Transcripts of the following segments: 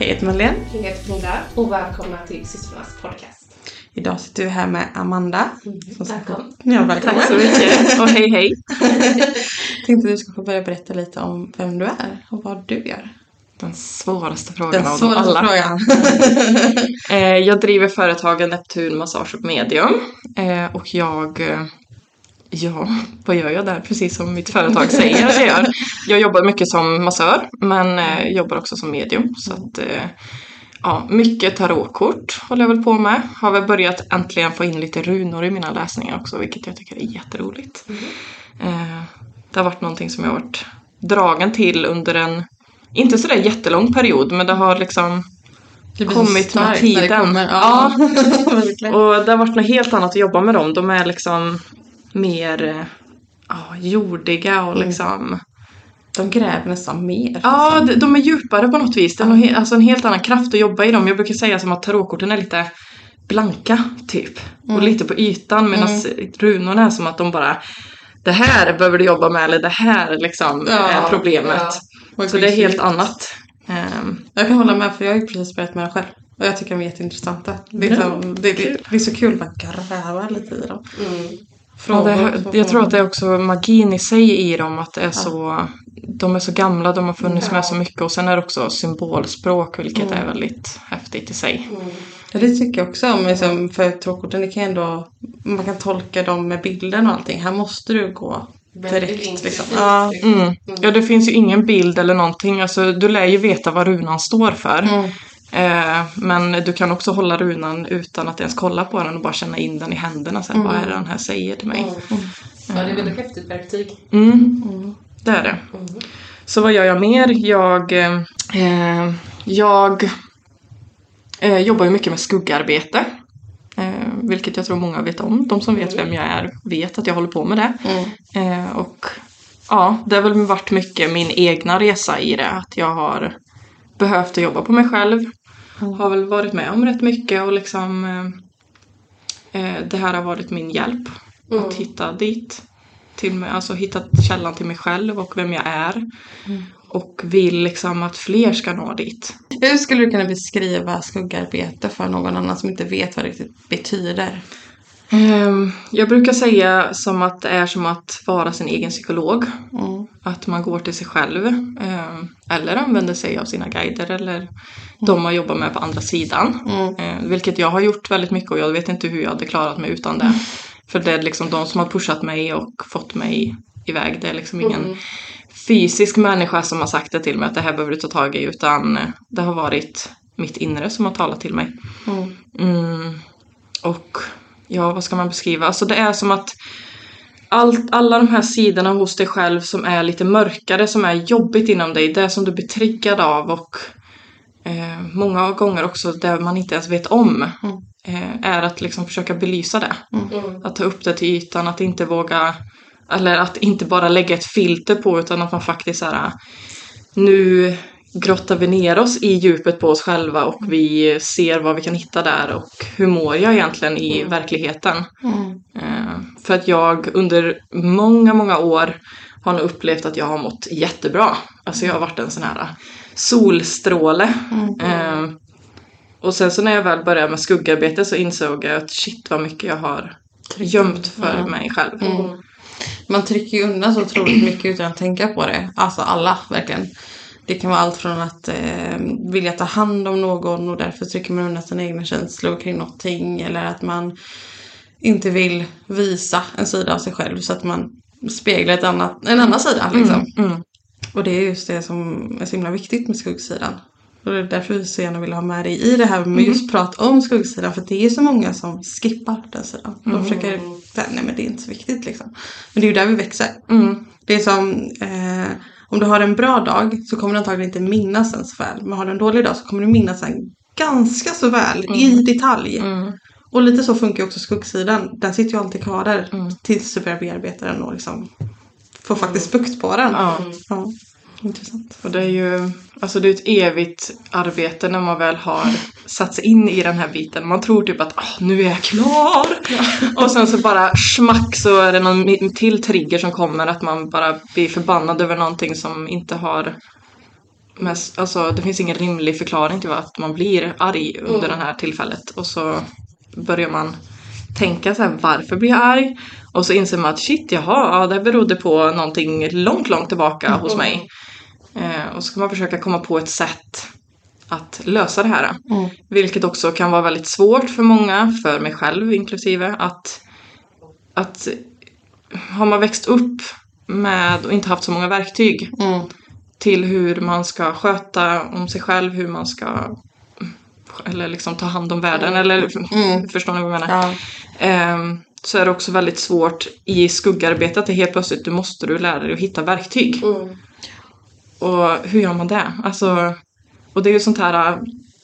Jag heter Madeleine. Jag heter Frida och välkomna till systrarnas podcast. Idag sitter vi här med Amanda. Som sagt- Välkommen. Ja, välkommen. Tack så mycket och hej hej. Tänkte du ska få börja berätta lite om vem du är och vad du gör. Den svåraste frågan Den av svåraste alla. frågan. Eh, jag driver företaget Neptun Massage och Medium. Eh, och jag, eh, ja, vad gör jag där? Precis som mitt företag säger att jag gör. Jag jobbar mycket som massör men eh, jobbar också som medium. Så att, eh, ja, mycket tarotkort håller jag väl på med. Har väl börjat äntligen få in lite runor i mina läsningar också vilket jag tycker är jätteroligt. Eh, det har varit någonting som jag har varit dragen till under en, inte sådär jättelång period men det har liksom Det blir så kommit med starkt när det tiden. kommer. Ja. verkligen. Och det har varit något helt annat att jobba med dem. De är liksom mer eh, ja, jordiga och liksom... De gräver nästan mer. Ja, de- de är djupare på något vis. Det är he- alltså en helt annan kraft att jobba i dem. Jag brukar säga som att tarotkorten är lite blanka, typ. Och lite på ytan. Medan runorna är som att de bara det här behöver du jobba med eller det här liksom Ja, är problemet. ja. Så det är helt annat. Ehm, Jag kan hålla med för jag har ju precis börjat med det själv. Och jag tycker de är jätteintressanta. Det är, liksom, det, det, det är så kul att gräva lite i dem. Mm. Ja, det, Frågor- jag tror att det är också magin i sig i dem, att det är så, de är så gamla, de har funnits med så mycket och sen är det också symbolspråk vilket är väldigt häftigt i sig. Ja, det tycker jag också om. Liksom, för tråkkorten, det kan ändå, man kan tolka dem med bilden och allting. Här måste du gå direkt. Liksom. liksom. Ja. Mm. Ja, det finns ju ingen bild eller någonting, alltså du lär ju veta vad runan står för. Mm. Eh, men du kan också hålla runan utan att ens kolla på den och bara känna in den i händerna sen. Vad är det den här säger till mig? Mm. Ja, det är väldigt häftigt verktyg. Mm. Det är det. Så vad gör jag mer? Jag, eh, jag eh, jobbar ju mycket med skuggarbete. Eh, vilket jag tror många vet om. De som vet vem jag är vet att jag håller på med det. Mm. Eh, och ja, det har väl varit mycket min egna resa i det. Att jag har behövt att jobba på mig själv. Har väl varit med om rätt mycket och liksom eh, eh, det här har varit min hjälp. Att hitta dit. Till mig, alltså hitta källan till mig själv och vem jag är. Och vill liksom att fler ska nå dit. Hur skulle du kunna beskriva skuggarbete för någon annan som inte vet vad det riktigt betyder? Ehm, Jag brukar säga som att det är som att vara sin egen psykolog. Mm. Att man går till sig själv. ehm, Eller använder sig av sina guider eller de man jobbar med på andra sidan. Mm. Eh, Vilket jag har gjort väldigt mycket och jag vet inte hur jag hade klarat mig utan det. För det är liksom de som har pushat mig och fått mig iväg. Det är liksom ingen fysisk människa som har sagt det till mig att det här behöver du ta tag i utan det har varit mitt inre som har talat till mig. Mm. Mm. Och ja, vad ska man beskriva? Alltså det är som att allt, alla de här sidorna hos dig själv som är lite mörkare, som är jobbigt inom dig, det som du blir triggad av och eh, många gånger också det man inte ens vet om eh, är att liksom försöka belysa det. Mm. Att ta upp det till ytan, att inte våga eller att inte bara lägga ett filter på utan att man faktiskt så här nu grottar vi ner oss i djupet på oss själva och vi ser vad vi kan hitta där och hur mår jag egentligen i verkligheten. Mm. För att jag under många, många år har nog upplevt att jag har mått jättebra. Alltså jag har varit en sån här solstråle. Eh, och sen så när jag väl började med skuggarbete så insåg jag att shit vad mycket jag har gömt för Ja. mig själv. Mm. Man trycker ju undan så otroligt mycket utan att tänka på det. Alltså alla, verkligen. Det kan vara allt från att eh, vilja ta hand om någon och därför trycker man undan sina egna känslor kring någonting. Eller att man inte vill visa en sida av sig själv så att man speglar ett annat, en annan sida. Liksom. Mm. Och det är just det som är så himla viktigt med skuggsidan. Och det är därför vi så gärna vill ha med dig i det här med just prat om skuggsidan. För det är så många som skippar den sidan. De försöker säga, nej men det är inte så viktigt liksom. Men det är ju där vi växer. Mm. Det är som, eh, om du har en bra dag så kommer du antagligen inte minnas den så väl. Men har du en dålig dag så kommer du minnas den ganska så väl i detalj. Mm. Och lite så funkar också skuggsidan. Den sitter ju alltid kvar där Mm. tills du börjar bearbeta den och liksom får faktiskt bukt på den. Ja. Ja. Intressant. Och det är ju alltså det är ett evigt arbete när man väl har satt sig in i den här biten. Man tror typ att ah, nu är jag klar! Och sen så bara smack så är det någon till trigger som kommer att man bara blir förbannad över någonting som inte har mest, alltså det finns ingen rimlig förklaring till att man blir arg under det här tillfället. Och så börjar man tänka så här, varför blir jag arg? Och så inser man att shit, jaha, ja, det berodde på någonting långt, långt tillbaka hos mig. Eh, och så kan man försöka komma på ett sätt att lösa det här. Mm. Vilket också kan vara väldigt svårt för många, för mig själv inklusive, att, att har man växt upp med och inte haft så många verktyg Mm. till hur man ska sköta om sig själv, hur man ska eller liksom ta hand om världen, eller Mm. förstår ni vad jag menar? Ja. Ehm, så är det också väldigt svårt i skuggarbetet att helt plötsligt du måste du lära dig att hitta verktyg. Mm. Och hur gör man det? Alltså, och det är ju sånt här,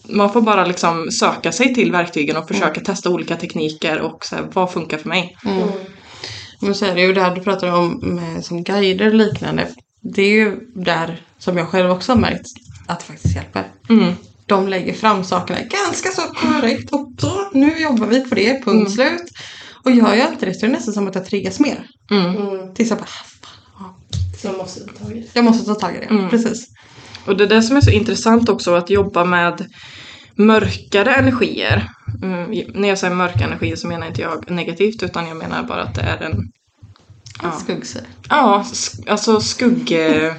man får bara liksom söka sig till verktygen och försöka testa olika tekniker och så här, vad funkar för mig? Mm. Men så är det ju det här du pratar om med, som guider och liknande. Det är ju där som jag själv också har märkt att det faktiskt hjälper. Mm. De lägger fram sakerna ganska så korrekt och så nu jobbar vi på det, punkt Mm. slut. Och gör jag inte det så är det nästan som att jag triggas mer. Mm. Mm. Tills jag bara, "Ah, fan, ja, Så man måste ta tag i det. jag måste ta tag i det. Mm. Precis. Och det är det som är så intressant också att jobba med mörkare energier. Mm, när jag säger mörka energier så menar inte jag negativt utan jag menar bara att det är en Ja. Ja. Skuggsida. Ja, sk- alltså skugg... eh,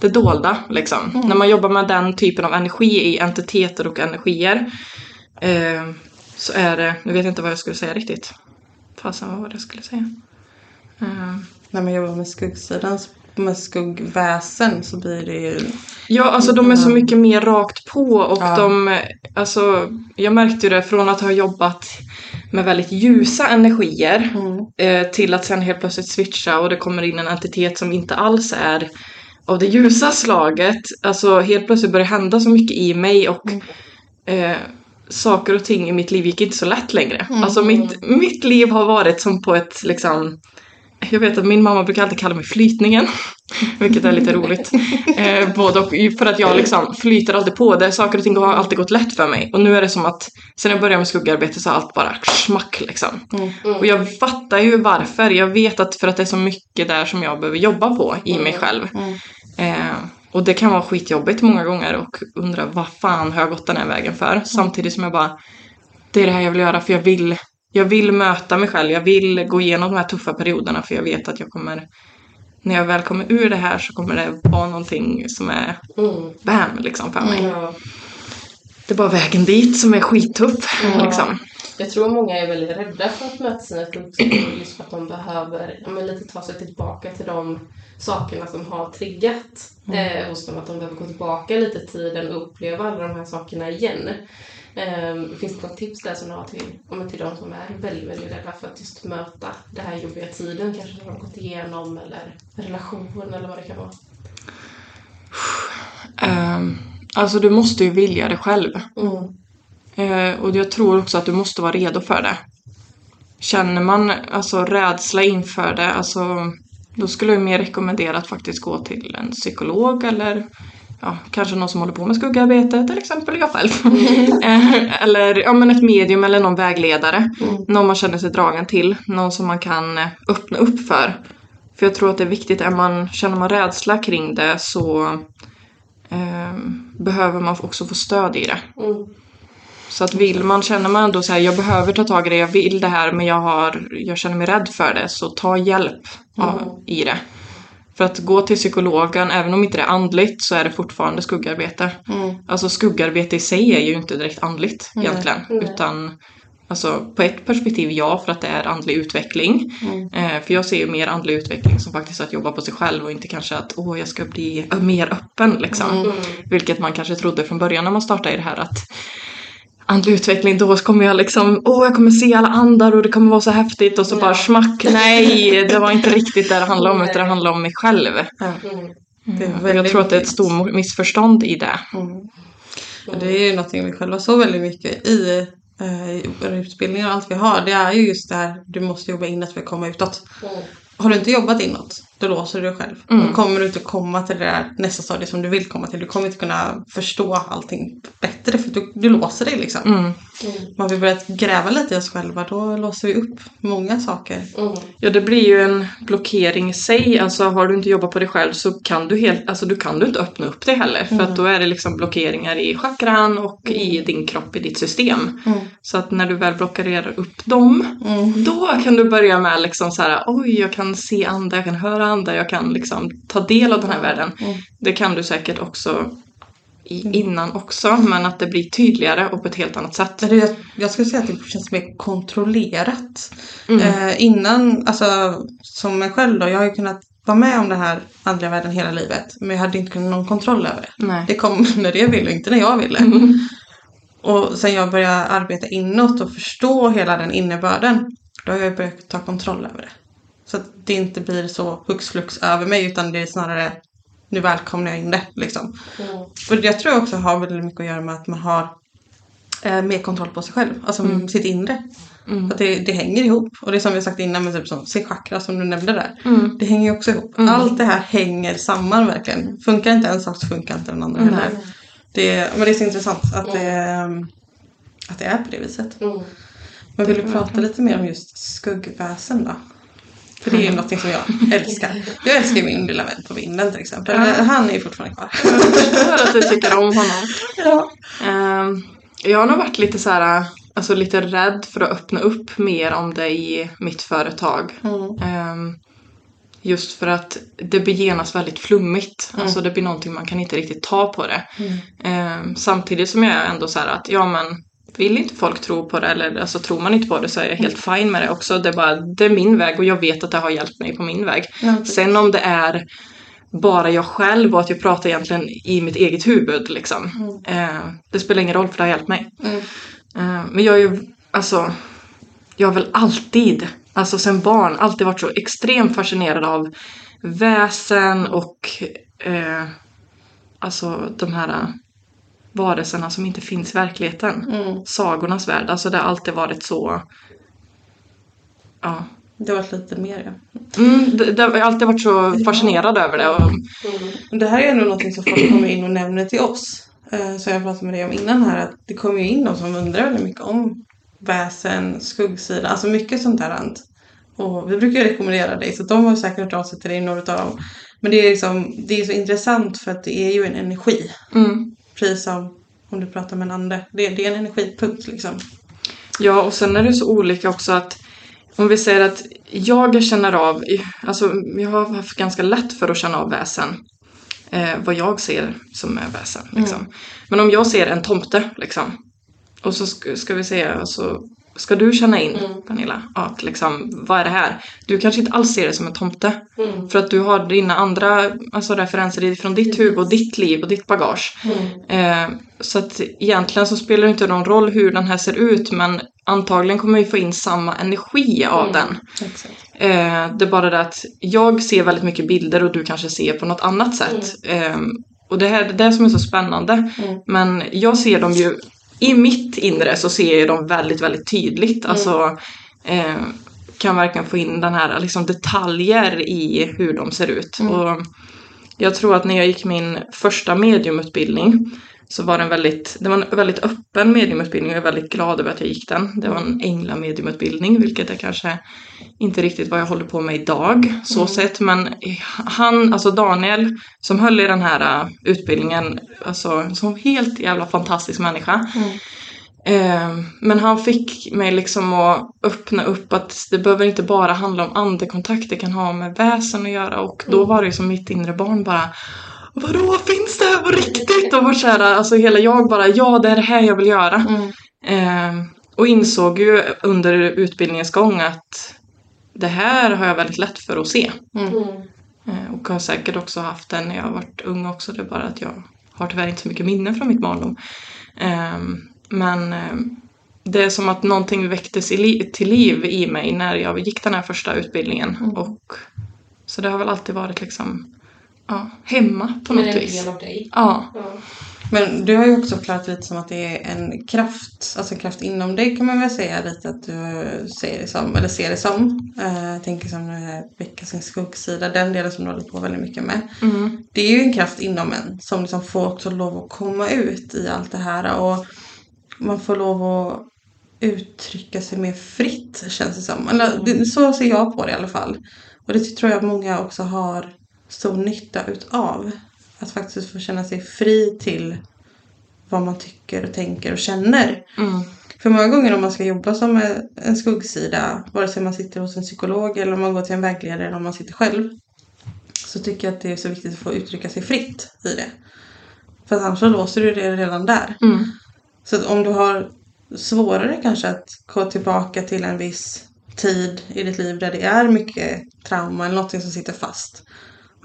Det dolda liksom. När man jobbar med den typen av energi i entiteter och energier. Eh, så är det... Nu vet jag inte vad jag skulle säga riktigt. Fasen, vad var det jag skulle säga? Eh, När man jobbar med skuggsidan, med skuggväsen så blir det ju... ja, alltså de är så mycket mer rakt på och Ja. de... Alltså, jag märkte ju det från att ha jobbat med väldigt ljusa energier Mm. eh, till att sen helt plötsligt switcha och det kommer in en entitet som inte alls är av det ljusa slaget. Alltså helt plötsligt börjar det hända så mycket i mig och eh, saker och ting i mitt liv gick inte så lätt längre. Alltså mitt, mitt liv har varit som på ett liksom jag vet att min mamma brukar alltid kalla mig flytningen. Vilket är lite roligt. Eh, både och, för att jag liksom flyter alltid på. Det, saker och ting har alltid gått lätt för mig. Och nu är det som att sen jag började med skuggarbete så har allt bara smack liksom. Mm. Och jag fattar ju varför. Jag vet att för att det är så mycket där som jag behöver jobba på i mig själv. Mm. Eh, och det kan vara skitjobbigt många gånger och undra vad fan har jag gått den här vägen för? Samtidigt som jag bara, det är det här jag vill göra för jag vill, jag vill möta mig själv. Jag vill gå igenom de här tuffa perioderna för jag vet att jag kommer, när jag väl kommer ur det här så kommer det vara någonting som är Mm. bam liksom för mig. Ja. Det är bara vägen dit som är skittuff Ja. liksom. Jag tror många är väldigt rädda för att möta sina skuggsidor just för att de behöver men lite ta sig tillbaka till de sakerna som har triggat eh, hos dem. Att de behöver gå tillbaka lite i tiden och uppleva alla de här sakerna igen. Eh, finns det något tips där som du har till, till de som är väldigt, väldigt rädda för att just möta den här jobbiga tiden kanske som de har gått igenom eller relation eller vad det kan vara? Ehm, alltså du måste ju vilja det själv. Mm. Eh, och jag tror också att du måste vara redo för det. Känner man alltså rädsla inför det, alltså då skulle jag mer rekommendera att faktiskt gå till en psykolog eller ja, kanske någon som håller på med skuggarbete, till exempel jag själv. Eh, eller ja, men ett medium eller någon vägledare. Någon man känner sig dragen till, någon som man kan eh, öppna upp för. För jag tror att det är viktigt, är man, känner man rädsla kring det så eh, behöver man också få stöd i det. Mm. Så att vill man, känner man ändå så här, jag behöver ta tag i det, jag vill det här men jag, har, jag känner mig rädd för det, så ta hjälp ja, i det. För att gå till psykologen, även om inte det är andligt, så är det fortfarande skuggarbete. Mm. Alltså skuggarbete i sig är ju inte direkt andligt egentligen. Nej. Utan alltså, på ett perspektiv ja, för att det är andlig utveckling. Mm. Eh, för jag ser ju mer andlig utveckling som faktiskt att jobba på sig själv och inte kanske att åh, jag ska bli mer öppen liksom. Mm. Vilket man kanske trodde från början när man startade i det här att andlig utveckling, då kommer jag liksom, åh jag kommer se alla andar och det kommer vara så häftigt och så Ja. bara smack, nej det var inte riktigt det det handlade om utan det handlade om mig själv. Ja. Mm. Mm. väldigt Jag tror att det är ett stort missförstånd i det. Mm. Det är ju någonting vi själva så väldigt mycket i eh, i våra utbildningar och allt vi har. Det är ju just det här, du måste jobba inåt för att komma utåt. Mm. Har du inte jobbat inåt då låser du dig själv. Mm. Då kommer du inte komma till det där nästa stadie som du vill komma till. Du kommer inte kunna förstå allting bättre för du, du låser dig liksom. Mm. Mm. Om vi börjar gräva lite i oss själva då låser vi upp många saker. Mm. Ja, det blir ju en blockering i sig. Alltså har du inte jobbat på dig själv så kan du helt, alltså du kan du inte öppna upp dig heller. För Mm. att då är det liksom blockeringar i chakran och i din kropp, i ditt system. Mm. Så att när du väl blockerar upp dem, Mm. då kan du börja med liksom så här, oj, jag kan se andra, jag kan höra andra, jag kan liksom ta del av den här världen. Mm. Det kan du säkert också i, innan också, men att det blir tydligare och på ett helt annat sätt. Men det, jag, jag skulle säga att det känns mer kontrollerat. Mm. Eh, innan, alltså som mig själv då, jag har ju kunnat vara med om den här andliga världen hela livet. Men jag hade inte kunnat någon kontroll över det. Nej. Det kom när jag ville och inte när jag ville. Mm. Och sen jag började arbeta inåt och förstå hela den innebörden. Då har jag börjat ta kontroll över det. Så att det inte blir så hux flux över mig utan det är snarare nu välkomnar jag in det liksom. Mm. Och jag tror också har väldigt mycket att göra med att man har eh, mer kontroll på sig själv. Alltså sitt inre. Mm. Att det, det hänger ihop. Och det som vi sagt innan med typ som se chakra som du nämnde där. Mm. Det hänger ju också ihop. Mm. Allt det här hänger samman verkligen. Funkar inte en sak så funkar inte den andra heller. Det, men det är så intressant att det, att det är på det viset. Mm. Men vill du prata lite mer om just skuggväsen då? För det är ju något som jag älskar. Jag älskar min lilla vän på vinden till exempel. Ja. Han är ju fortfarande kvar. Jag förstår att du tycker om honom. Ja. Ehm, jag har nog varit lite så här, alltså lite rädd för att öppna upp mer om det i mitt företag. Mm. Ehm, just för att det blir genast väldigt flummigt. Mm. Alltså det blir någonting man kan inte riktigt ta på det. Mm. Ehm, samtidigt som jag är ändå så här att ja men vill inte folk tro på det eller alltså tror man inte på det så är jag helt fine med det också. Det är bara, det är min väg och jag vet att det har hjälpt mig på min väg. Ja. Sen om det är bara jag själv och att jag pratar egentligen i mitt eget huvud liksom. Eh, det spelar ingen roll för det har hjälpt mig. Mm. Eh, men jag är ju, alltså, jag har väl alltid, alltså sen barn, alltid varit så extremt fascinerad av väsen och eh, alltså de här varelserna som inte finns i verkligheten. Mm. Sagornas värld, alltså det har alltid varit så, ja. Det har varit lite mer ja. Mm, det, det har alltid varit så fascinerad över det. Och, Mm. Det här är ändå något som folk kommer in och nämner till oss. Eh, Så jag pratade med dig om innan här att det kommer ju in de som undrar väldigt mycket om väsen, skuggsida, alltså mycket sånt där. ant. Och vi brukar ju rekommendera dig så de har säkert hört av sig till dig, några av dem. Men det är, liksom, det är så intressant för att det är ju en energi. mm. Precis som om du pratar med en ande. Det, det är en energipunkt liksom. Ja, och sen är det så olika också att om vi säger att jag känner av, alltså jag har haft ganska lätt för att känna av väsen. Eh, vad jag ser som är väsen. Liksom. Men om jag ser en tomte liksom. Och så ska, ska vi säga, alltså, ska du känna in Mm. Pernilla, att liksom, vad är det här? Du kanske inte alls ser det som en tomte. Mm. För att du har dina andra alltså, referenser från ditt huvud och ditt liv och ditt bagage. Mm. Eh, så att egentligen så spelar det inte någon roll hur den här ser ut men antagligen kommer vi få in samma energi av Mm. den. Eh, det är bara det att jag ser väldigt mycket bilder och du kanske ser på något annat sätt. Eh, och det här det är det som är så spännande. Mm. Men jag ser dem ju, i mitt inre så ser jag dem väldigt, väldigt tydligt. Alltså eh, kan verkligen få in den här liksom detaljer i hur de ser ut. Mm. Och jag tror att när jag gick min första mediumutbildning så var det en väldigt, det var en väldigt öppen mediumutbildning och jag är väldigt glad över att jag gick den. Det var en änglamediumutbildning vilket är kanske inte riktigt vad jag håller på med idag så Mm. sett. Men han, alltså Daniel som höll i den här uh, utbildningen, alltså som helt jävla fantastisk människa. Mm. Eh, men han fick mig liksom att öppna upp att det behöver inte bara handla om andekontakt, det kan ha med väsen att göra och då var det ju som mitt inre barn bara Vadå, finns det här på riktigt? Och var så här, alltså hela jag bara, ja det är det här jag vill göra. Mm. Eh, och insåg ju under utbildningens gång att det här har jag väldigt lätt för att se. Mm. Eh, och har säkert också haft det när jag har varit ung också. Det är bara att jag har tyvärr inte så mycket minnen från mitt barndom. Eh, men eh, det är som att någonting väcktes li- till liv i mig när jag gick den här första utbildningen. Mm. Och, så det har väl alltid varit liksom ja, hemma på Men något en vis. del av dig. Ja. Ja. Men du har ju också förklarat lite som att det är en kraft, alltså en kraft inom dig kan man väl säga lite att du ser det som, eller ser det som. Eh, Jag tänker som den här sin skuggsida, den delen som du håller på väldigt mycket med. Mm. Det är ju en kraft inom en som liksom får också lov att komma ut i allt det här och man får lov att uttrycka sig mer fritt känns det som. Eller så ser jag på det i alla fall. Och det tror jag många också har stor nytta utav. Att faktiskt få känna sig fri till vad man tycker och tänker och känner. Mm. För många gånger om man ska jobba som en skuggsida, vare sig man sitter hos en psykolog eller om man går till en vägledare eller om man sitter själv. Så tycker jag att det är så viktigt att få uttrycka sig fritt i det. För annars så låser du det redan där. Mm. Så om du har svårare kanske att gå tillbaka till en viss tid i ditt liv där det är mycket trauma eller någonting som sitter fast.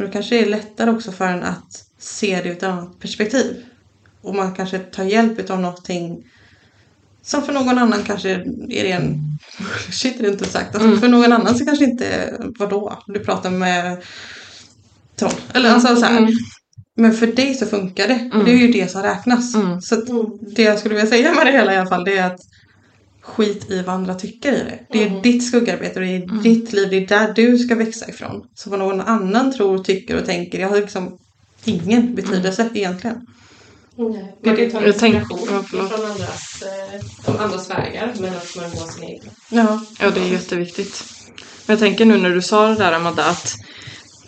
Och det kanske är lättare också för en att se det ur ett annat perspektiv. Och man kanske tar hjälp av någonting som för någon annan kanske är ren bullshit rent ut sagt. Alltså Mm. För någon annan så kanske inte, vadå, du pratar med Tom. Eller alltså så här. Mm. Men för dig så funkar det. Mm. det är ju det som räknas. Mm. Så det jag skulle vilja säga med det hela i alla fall det är att skit i vad andra tycker i det. Det är Mm. ditt skuggarbete och det är ditt liv. Det är där du ska växa ifrån. Så vad någon annan tror, tycker och tänker det har liksom ingen betydelse egentligen. Nej, Man kan ju ta inspiration ja, från andras, eh, de andras vägar men att man går sin egen. Ja. Ja, det är jätteviktigt. Men jag tänker nu när du sa det där Amanda att,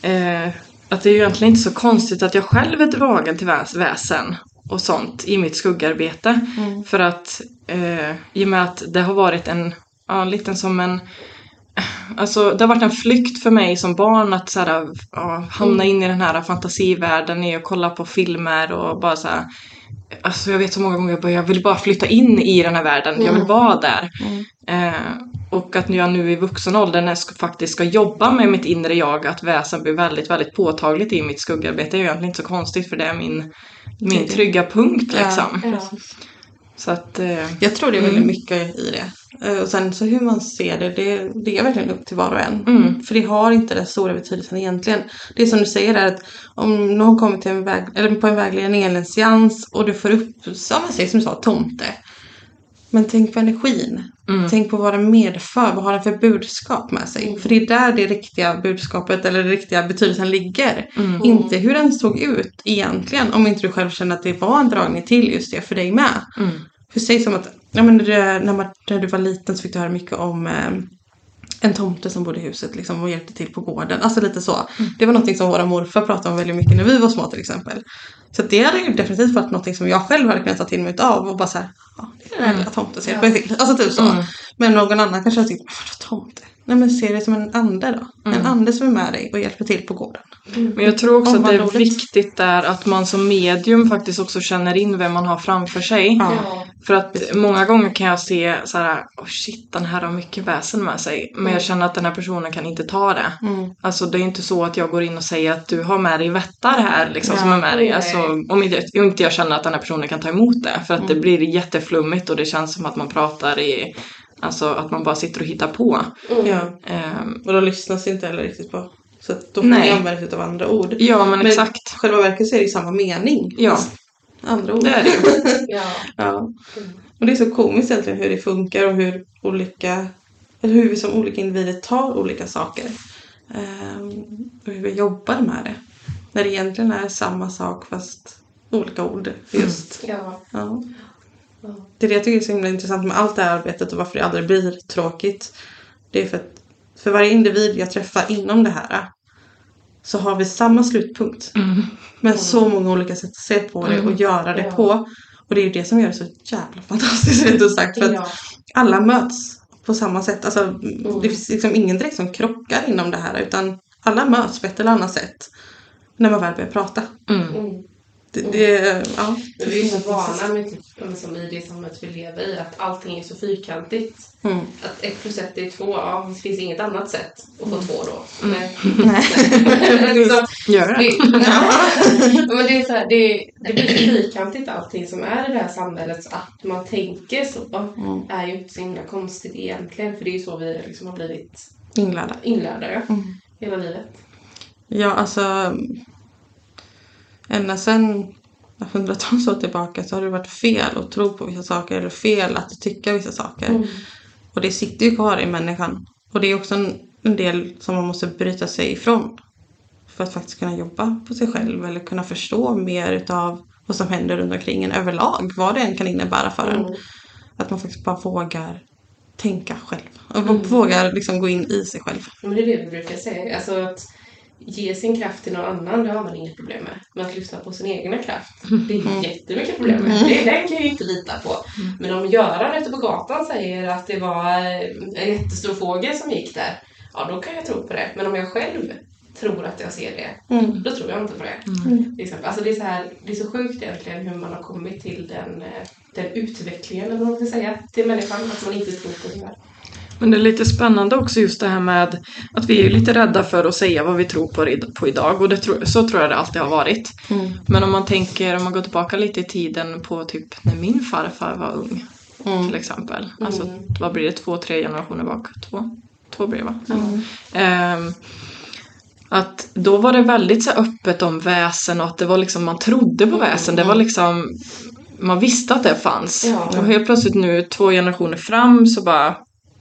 eh, att det är ju egentligen inte så konstigt att jag själv är dragen till väs- väsen och sånt i mitt skuggarbete. Mm. För att eh, i och med att det har varit en, ja, lite som en Alltså det har varit en flykt för mig som barn att så här, ja, hamna in i den här fantasivärlden och kolla på filmer och bara så här, Alltså jag vet så många gånger jag, bara, jag vill bara flytta in i den här världen, jag vill vara där. Eh, och att jag nu i vuxen ålder när jag ska, faktiskt ska jobba med mitt inre jag, att väsen blir väldigt, väldigt påtagligt i mitt skuggarbete är ju egentligen inte så konstigt för det är min, min trygga punkt liksom. Ja. Så att, eh, Jag tror det är väldigt Mm. mycket i det. Eh, Och sen så hur man ser det, det, det är verkligen upp till var och en. Mm. För det har inte den stora betydelsen egentligen. Det är som du säger är att om någon kommer till en väg, eller på en vägledning eller en seans och du får upp, som säger som du sa, tomte. Men tänk på energin. Mm. Tänk på vad den medför, vad har den för budskap med sig. För det är där det riktiga budskapet eller den riktiga betydelsen ligger. Mm. Inte hur den såg ut egentligen. Om inte du själv känner att det var en dragning till just det för dig med. Mm. För säg som att ja, men det, när, man, när du var liten så fick du höra mycket om eh, en tomte som bodde i huset liksom, och hjälpte till på gården. Alltså lite så. Det var något som våra morfar pratade om väldigt mycket när vi var små till exempel. Så det hade ju definitivt varit något som jag själv hade kunnat ta till mig av och bara så här, ja det är den här lilla tomten som hjälper till. Alltså typ så. Mm. Men någon annan kanske har tyckt, vadå tomte? Nej men se det som en ande då. En ande som är med dig och hjälper till på gården. Men jag tror också att det är ordet. viktigt där att man som medium faktiskt också känner in vem man har framför sig. Ja. För att många gånger kan jag se så här, oh shit den här har mycket väsen med sig. Men jag känner att den här personen kan inte ta det. Mm. Alltså det är inte så att jag går in och säger att du har med dig vättar här liksom Ja, som är med dig. Alltså om inte, om inte jag känner att den här personen kan ta emot det. För att Mm. det blir jätteflummigt och det känns som att man pratar i, alltså att man bara sitter och hittar på. Mm. ja. Ehm, Och då lyssnas inte heller riktigt på. Så att då får man använda sig av andra ord. ja men, Men exakt. själva verket så är det ju samma mening. Ja. Andra ord. Det är det. Ja. Ja. Och det är så komiskt egentligen hur det funkar och hur olika, eller hur vi som olika individer tar olika saker. Ehm, och hur vi jobbar med det. När det egentligen är samma sak fast olika ord. Just. Ja. Ja. Ja. Det är det jag tycker är så himla intressant med allt det här arbetet och varför det aldrig blir tråkigt. Det är för att för varje individ jag träffar inom det här så har vi samma slutpunkt. Mm. Men så många olika sätt att se på det och göra det på. Och det är ju det som gör det så jävla fantastiskt rätt ut sagt. För att alla möts på samma sätt. Alltså, Det finns liksom ingen direkt som krockar inom det här utan alla möts på ett eller annat sätt. När man väl börjar prata. Mm. Mm. Det, det, ja. Men vi är så vana med typ, ja, men som i det samhället vi lever i att allting är så fyrkantigt. Mm. Att ett plus ett är två, ja det finns inget annat sätt att få två då. Nej. Nej. Liksom, Gör det. det, ja. men det, är så här, det, det blir så fyrkantigt allting som är i det här samhället. Så att man tänker så Mm. är ju inte så himla konstigt egentligen. För det är ju så vi liksom har blivit Inlärda. inlärda ja. Mm. hela livet. Ja, alltså. Ända sedan hundratals år tillbaka så har det varit fel att tro på vissa saker eller fel att tycka vissa saker. Mm. Och det sitter ju kvar i människan. Och det är också en, en del som man måste bryta sig ifrån. För att faktiskt kunna jobba på sig själv eller kunna förstå mer utav vad som händer runt omkring en överlag. Vad det än kan innebära för en. Mm. Att man faktiskt bara vågar tänka själv. Och vågar liksom gå in i sig själv. Men det är det vi brukar säga. Alltså att ge sin kraft till någon annan, det har man inget problem med. Men att lyssna på sin egna kraft, det är jättemycket problem med. Det, den kan jag ju inte lita på. Men om Göran ute på gatan säger att det var en jättestor fågel som gick där, ja då kan jag tro på det. Men om jag själv tror att jag ser det, Mm. då tror jag inte på det. Till exempel. Alltså det, är så här, det är så sjukt egentligen hur man har kommit till den, eh, den utvecklingen, eller vad man ska säga, till människan. Att man inte tror på det här. Men det är lite spännande också just det här med att vi är lite rädda för att säga vad vi tror på, på idag och det tro, så tror jag det alltid har varit. Mm. Men om man tänker, om man går tillbaka lite i tiden på typ när min farfar var ung Mm. till exempel. Alltså Mm. vad blir det, två, tre generationer bak? Två, två blir det va? Mm. Ehm, att då var det väldigt så öppet om väsen och att det var liksom, man trodde på väsen. Det var liksom, man visste att det fanns. Ja. Och helt plötsligt nu två generationer fram så bara,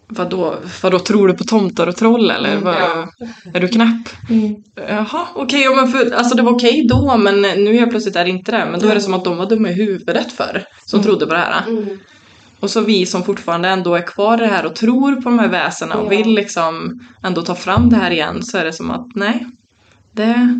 vadå, vadå tror du på tomtar och troll eller? Vad, ja. Är du knäpp? Mm. Jaha, okej, men för, alltså det var okej då men nu helt plötsligt är det inte det. Men då är det som att de var dumma i huvudet för som Mm. trodde på det här. Mm. Och så vi som fortfarande ändå är kvar i det här och tror på de här väsena och Ja. vill liksom ändå ta fram det här igen så är det som att nej, det,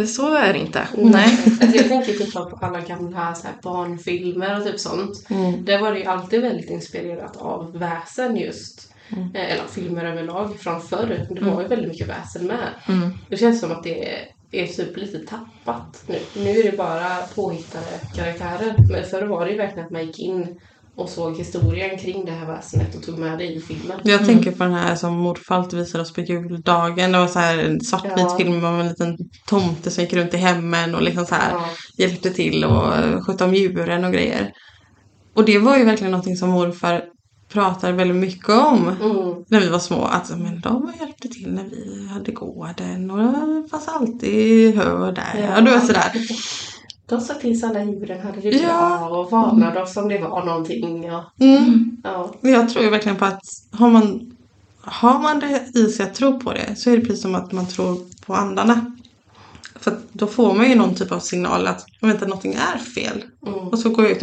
det så är det inte. Nej. Alltså jag tänker typ på alla gamla så här barnfilmer och typ sånt. Mm. Där var det ju alltid väldigt inspirerat av väsen just. Mm. Eh, Eller filmer överlag från förr. Det var ju väldigt mycket väsen med. Mm. Det känns som att det är typ lite tappat nu. Nu är det bara påhittade karaktärer. Men förr var det ju verkligen att man gick in och såg historien kring det här väsenet och tog med det i filmen. Jag tänker på den här som morfar alltid visade oss på juldagen. Det var så här en svartvit Ja. film om en liten tomte som gick runt i hemmen och liksom så här Ja. hjälpte till och skötte om djuren och grejer. Och det var ju verkligen någonting som morfar pratade väldigt mycket om Mm. när vi var små. Att men de hjälpte till när vi hade gården och det fanns alltid hö där. Ja. Och du vet sådär. De sa till så alla djuren hade det Ja. och varnade oss om det var någonting. Och, Mm. ja. Jag tror ju verkligen på att har man, har man det i sig att tro på det så är det precis som att man tror på andarna. För då får man ju någon typ av signal att vänta, någonting är fel. Mm. Och så går jag ut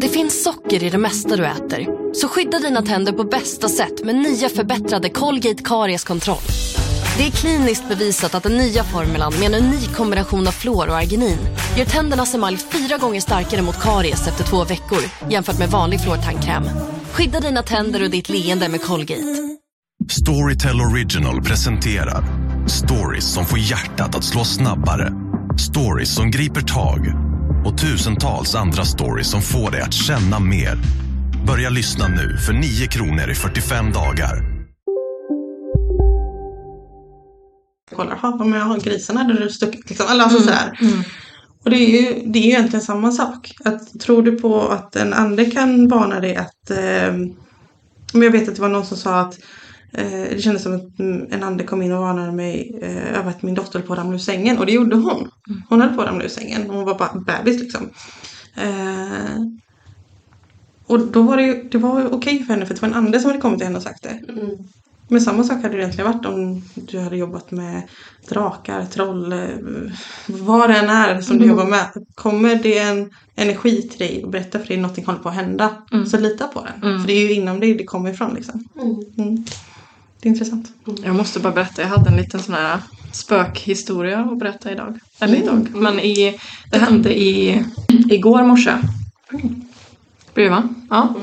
Det finns socker i det mesta du äter. Så skydda dina tänder på bästa sätt med nya förbättrade Colgate Karies-kontroll. Det är kliniskt bevisat att den nya formulan med en unik kombination av fluor och arginin gör tändernas emalj fyra gånger starkare mot karies efter två veckor jämfört med vanlig fluortandkräm. Skydda dina tänder och ditt leende med Colgate. Storytel Original presenterar stories som får hjärtat att slå snabbare. Stories som griper tag och tusentals andra stories som får dig att känna mer. Börja lyssna nu för 9 kronor i 45 dagar. kolla, "Ha, om jag har grisen hade du stuckit liksom. Eller alltså sådär. Och det är, ju, det är ju egentligen samma sak. Att, tror du på att en ande kan varna dig att... Eh, men jag vet att det var någon som sa att det kändes som att mm, en ande kom in och varnade mig eh, över att min dotter höll på att ramla ur sängen. Och det gjorde hon. Hon höll på att ramla ur sängen. Hon var bara bebis liksom. Eh, och då var det ju det var okej för henne för det var en ande som hade kommit till henne och sagt det. Mm. Men samma sak hade det egentligen varit om du hade jobbat med drakar, troll, eh, vad det än är som du jobbar med. Kommer det en energi till dig och berättar för dig att någonting håller på att hända, så lita på den. För det är ju inom dig det kommer ifrån liksom. Mm. Det är intressant. Jag måste bara berätta, jag hade en liten sån här spökhistoria att berätta idag. Eller idag, men i, det hände i, igår morse. Blir det va? Ja.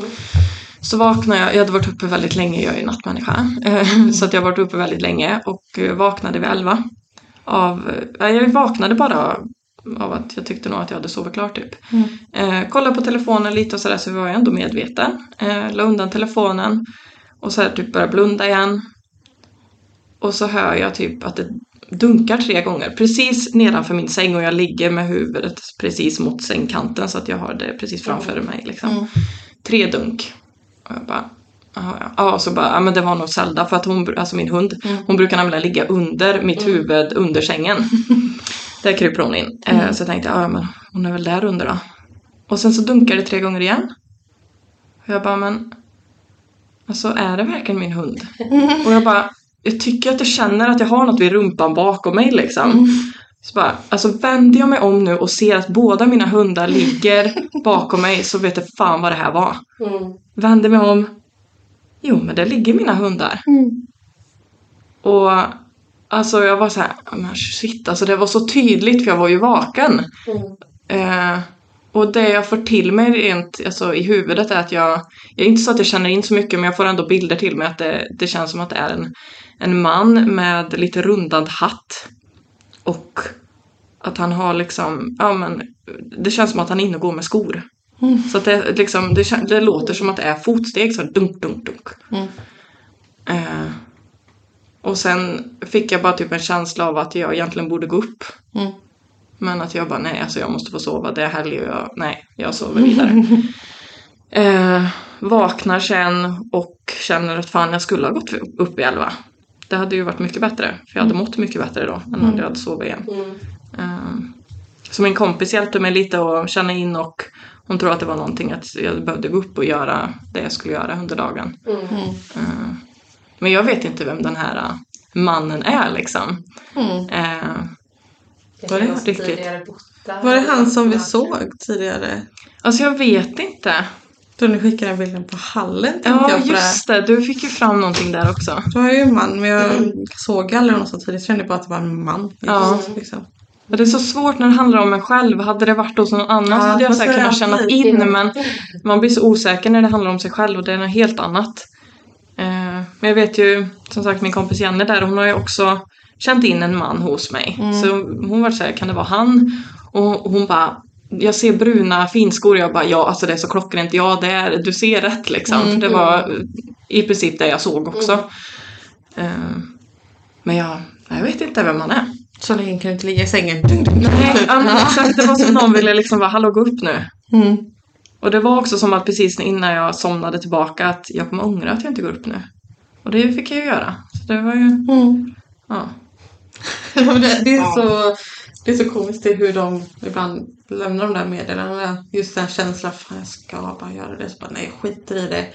Så vaknade jag, jag hade varit uppe väldigt länge, jag är ju nattmänniska. Eh, Så att jag har varit uppe väldigt länge och eh, vaknade vid elva. av, ja, jag vaknade bara av att jag tyckte nog att jag hade sovit klart typ. Eh, kollade på telefonen lite och sådär så var jag ändå medveten. Eh, la undan telefonen och så här typ började blunda igen. Och så hör jag typ att det dunkar tre gånger precis nedanför min säng och jag ligger med huvudet precis mot sängkanten så att jag har det precis framför mig liksom. Tre dunk. Och jag bara, ja. Och så bara, ja men det var nog Zelda för att hon, alltså min hund, hon brukar nämligen ligga under mitt huvud under sängen. Där kryper hon in. Eh, så jag tänkte, ja men hon är väl där under då. Och sen så dunkar det tre gånger igen. Och jag bara, men alltså är det verkligen min hund? Och jag bara, jag tycker att jag känner att jag har något vid rumpan bakom mig liksom. Så bara, alltså vänder jag mig om nu och ser att båda mina hundar ligger bakom mig så vet jag fan vad det här var. Mm. Vänder mig om. Jo men där ligger mina hundar. Och alltså jag var så här, "Ja, men shit alltså det var så tydligt för jag var ju vaken. Eh, och det jag får till mig rent alltså, i huvudet är att jag, jag är inte så att jag känner in så mycket men jag får ändå bilder till mig att det, det känns som att det är en, en man med lite rundad hatt. Och att han har liksom, ja men det känns som att han är inne och går med skor. Så att det, liksom, det, det låter som att det är fotsteg, så dunk, dunk, dunk. Eh, och sen fick jag bara typ en känsla av att jag egentligen borde gå upp. Mm. Men att jag bara, nej alltså jag måste få sova, det är helg och jag, nej, jag sover vidare. eh, vaknar sen och känner att fan jag skulle ha gått upp i elva. Det hade ju varit mycket bättre, för jag hade mått mycket bättre då än om jag hade sovit igen. Eh, så min kompis hjälpte mig lite att känna in och hon tror att det var någonting att jag behövde gå upp och göra det jag skulle göra under dagen. Eh, men jag vet inte vem den här mannen är liksom. Eh, Var det riktigt? Var det han som vi såg tidigare? alltså jag vet inte. Då ni skickade den bilden på hallen Ja jag just det, du fick ju fram någonting där också. Det var ju en man men jag såg aldrig honom så tidigt. Jag kände bara att det var en man. Ja. Liksom. Och det är så svårt när det handlar om en själv. Hade det varit hos någon annan Ja, så hade jag säkert kunnat känna alltid- in men man blir så osäker när det handlar om sig själv och det är något helt annat. Eh, men jag vet ju, som sagt min kompis Jenny där, hon har ju också känt in en man hos mig. Så hon var så här, kan det vara han? Och hon bara, jag ser bruna finskor. Jag bara, ja alltså det är så klockrent. Ja det är, du ser rätt liksom. För det var i princip det jag såg också. Eh, men jag, jag vet inte vem han är. Så länge kan du inte ligga i sängen. Nej, exakt. Det var som någon ville liksom bara, hallå gå upp nu. Mm. Och det var också som att precis innan jag somnade tillbaka att jag kommer ångra att jag inte går upp nu. Och det fick jag ju göra. Så det var ju, Mm. ja. Ja, men det, det, är så, det är så komiskt det hur de ibland lämnar de där meddelandena. Just den känslan, fan jag ska bara göra det. Så bara, nej skiter i det.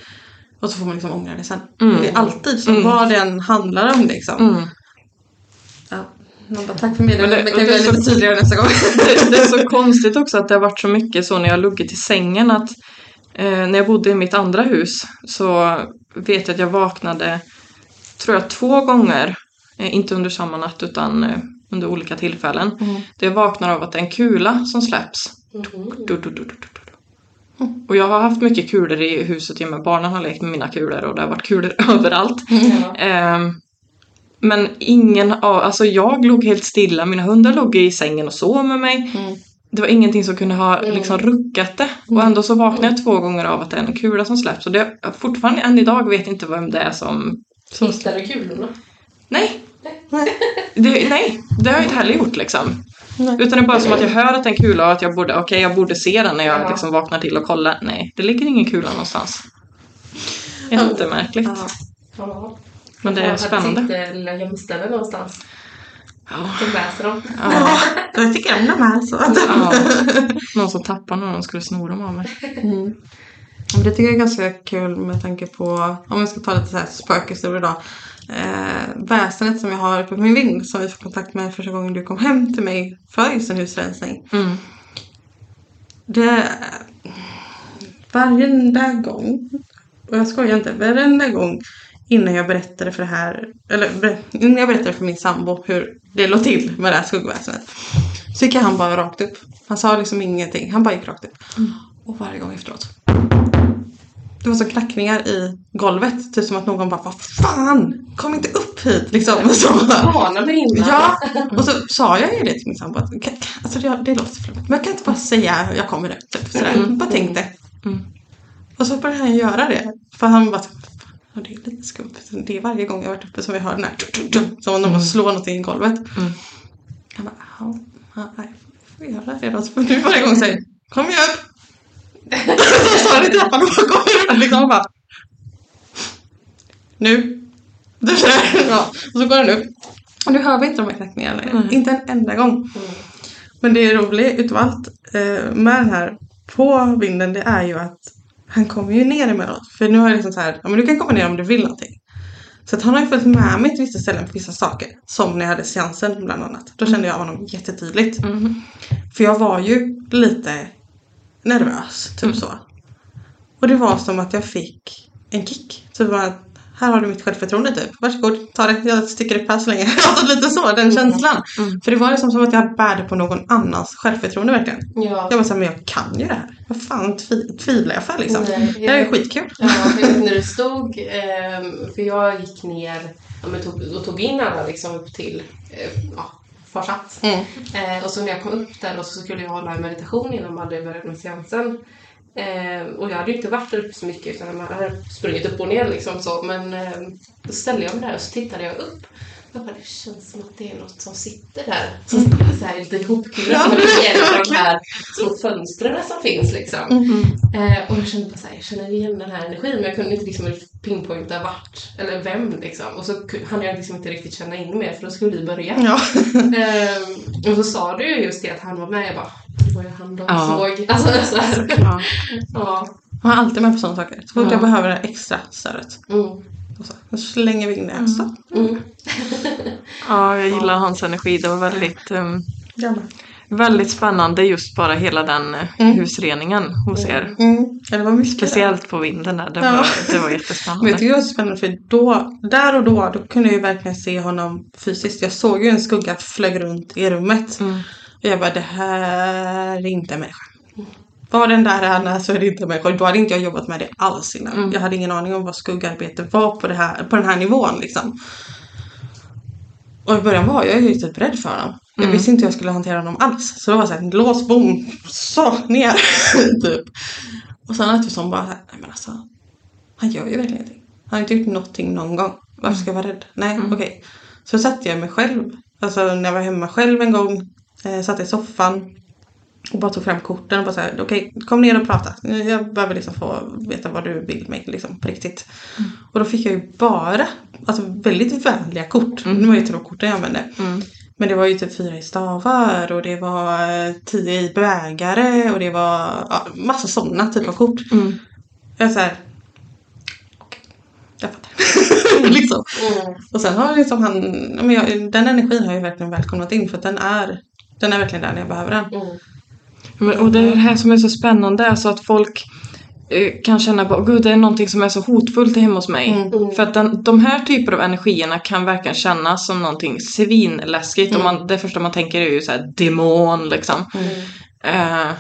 Och så får man liksom ångra det sen. Det är alltid så, vad det än handlar om liksom. Mm. Ja. Bara, tack för meddelandet, Men det, det- kan bli så- lite tydligare nästa gång. Det, det är så konstigt också att det har varit så mycket så när jag luggit i sängen att eh, när jag bodde i mitt andra hus så vet jag att jag vaknade, tror jag två gånger, inte under samma natt utan eh, under olika tillfällen. Där jag vaknar av att det är en kula som släpps. Du. Och jag har haft mycket kulor i huset i och med barnen har lekt med mina kulor och det har varit kulor överallt. Ehm, men ingen av, alltså jag låg helt stilla, mina hundar låg i sängen och sov med mig. Det var ingenting som kunde ha liksom ruckat det. Och ändå så vaknade jag två gånger av att det är en kula som släpps. Och det, fortfarande än idag vet inte vem det är som... Hittar du kulorna? Nej! Det, nej, det har jag inte heller gjort liksom. Utan det är bara som att jag hör att det är en kula och att jag borde, okej jag borde se den när jag Ja. liksom vaknar till och kollar. Nej, det ligger ingen kula någonstans. Jättemärkligt. Ja. Ja. Men det är Jag spännande. hade sitt lilla gömställe någonstans. Ja. Som läser dem. Ja. Jag tycker om de här. Så. Ja. Någon som tappade de skulle sno dem av mig. Mm. Men Det tycker jag är ganska kul med tanke på, om vi ska ta lite så här spökhistoria då. Eh, väsenet som jag har på min vind som vi fick kontakt med första gången du kom hem till mig för just en husrensning. Mm. Det, varenda gång, och jag skojar inte, varenda gång innan jag berättade för det här, eller innan jag berättade för min sambo hur det låg till med det här skuggväsendet. Så gick han bara rakt upp. Han sa liksom ingenting, han bara gick rakt upp. Och varje gång efteråt. Det var så knackningar i golvet. Typ som att någon bara, vad fan! Kom inte upp hit! Liksom. Så, Varna mig innan. ja, och så sa jag ju det till min sambo. att, "Kan- kan- Alltså det, det låter flummigt. Men jag kan inte bara säga jag kommer nu. Typ, sådär. Bara tänk det. Och så började han göra det. För han bara, "Ja, det är lite skumt. Det är varje gång jag varit uppe som jag hör den här. Som om någon slår någonting i golvet. Jag bara, ja, ja, nej, får vi göra det då? Så nu varje gång säger kom igen upp! Så sa det till och kom upp liksom bara nu. Ja, och så går han upp. Och nu hör vi inte de här knackningarna längre. Inte en enda gång. Men det är roligt utav allt eh, med den här på vinden det är ju att han kommer ju ner emellanåt. För nu har jag liksom så här, ja men du kan komma ner om du vill någonting. Så att han har ju följt med mig till vissa ställen på vissa saker. Som när jag hade seansen bland annat. Då kände jag honom jättetydligt. För jag var ju lite nervös, typ så. Och det var som att jag fick en kick. Var att här har du mitt självförtroende typ. Varsågod, ta det. Jag sticker upp här så länge. Alltså lite så, den känslan. För det var liksom som att jag bärde på någon annans självförtroende verkligen. Ja. Jag var såhär, men jag kan ju det här. Vad fan tvi- tvivlar jag för liksom? Nej, Det här är jag- skitkul. Ja, jag vet när det stod, ehm, för jag gick ner tog, och tog in alla liksom upp till eh, ja, farsats. Mm. Eh, och så när jag kom upp där och så skulle jag hålla en meditation innan man hade börjat med seansen. Eh, och jag hade ju inte varit där uppe så mycket utan man hade sprungit upp och ner liksom så. Men eh, då ställde jag mig där och så tittade jag upp. Jag bara, det känns som att det är något som sitter där. Som sitter så här lite ihopkurat som en av de här små fönstren som finns liksom. Eh, och jag kände bara så här, jag känner igen den här energin men jag kunde inte liksom pinpointa vart eller vem liksom. Och så hann jag liksom inte riktigt känna in mer för då skulle vi börja. Ja. Ehm, och så sa du ju just det att han var med. Jag bara, det var ju han de Ja. såg. Alltså, så här. Ja. Ja. Jag är alltid med på sådana saker. Så fort Ja. jag behöver det extra stödet. Mm. Och så, då slänger vi in det. Så. Mm. ja, jag gillar hans energi. Det var väldigt, um. Väldigt spännande just bara hela den eh, Mm. husreningen hos er. Mm. Ja, det var mycket Speciellt på vinden där. Det Ja. var, det var Men jättespännande. jag tycker det var så spännande för då, där och då, då kunde jag ju verkligen se honom fysiskt. Jag såg ju en skugga flög runt i rummet. Mm. Och jag bara, det här är inte en människa. Var den där är så är det inte människa. Då hade inte jag jobbat med det alls innan. Mm. Jag hade ingen aning om vad skuggarbete var på, det här, på den här nivån liksom. Och i början var jag ju typ rädd för honom. Jag Mm. visste inte hur jag skulle hantera honom alls. Så det var såhär, lås, bom, så, ner. typ. Och sen eftersom bara, nej men alltså. Han gör ju verkligen ingenting. Han har inte gjort någonting någon gång. Varför ska jag vara rädd? Nej, Mm. okej. Så satte jag mig själv. Alltså när jag var hemma själv en gång. Eh, satt i soffan. Och bara tog fram korten och bara såhär, okej kom ner och prata. Jag behöver liksom få veta vad du vill mig liksom på riktigt. Mm. Och då fick jag ju bara, alltså väldigt vänliga kort. Mm. Det var ju tråkorten jag använde. Men det var ju typ fyra i stavar och det var eh, tio i bägare och det var ja, massa sådana typer av kort. Mm. Jag är såhär, okej, jag fattar. liksom. Mm. Och sen har liksom han, men jag, den energin har jag verkligen välkomnat in för att den är, den är verkligen där när jag behöver den. Mm. Men, och det är det här som är så spännande, alltså att folk kan känna bara, gud det är någonting som är så hotfullt hemma hos mig. Mm. För att den, de här typer av energierna kan verkligen kännas som någonting svinläskigt. Och man, det första man tänker är ju så här demon liksom. Eh,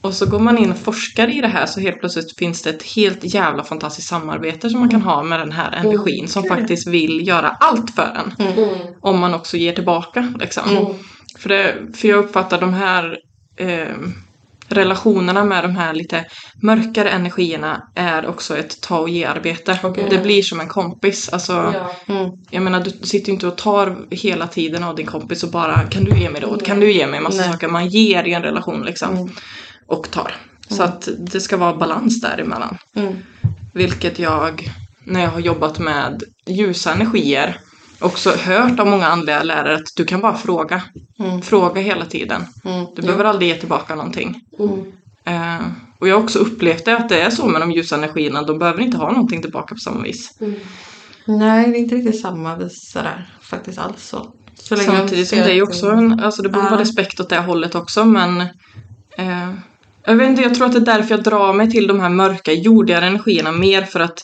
och så går man in och forskar i det här så helt plötsligt finns det ett helt jävla fantastiskt samarbete som man kan ha med den här energin som faktiskt vill göra allt för en. Mm. Om man också ger tillbaka liksom. För, det, för jag uppfattar de här eh, relationerna med de här lite mörkare energierna är också ett ta och ge-arbete. Det blir som en kompis. Alltså, Ja. Mm. Jag menar, du sitter ju inte och tar hela tiden av din kompis och bara kan du ge mig råd? Kan du ge mig massa Nej. saker? Man ger i en relation liksom. Och tar. Så att det ska vara balans däremellan. Mm. Vilket jag, när jag har jobbat med ljusa energier, också hört av många andliga lärare att du kan bara fråga. Mm. Fråga hela tiden. Mm. Du behöver aldrig ge tillbaka någonting. Mm. Eh, och jag har också upplevt det att det är så med de ljusa energierna. De behöver inte ha någonting tillbaka på samma vis. Nej, det är inte riktigt samma visa där faktiskt alls. Så. Så Samtidigt som det är ju också en, alltså det borde Ja. vara respekt åt det hållet också men eh, jag vet inte, jag tror att det är därför jag drar mig till de här mörka, jordigare energierna mer för att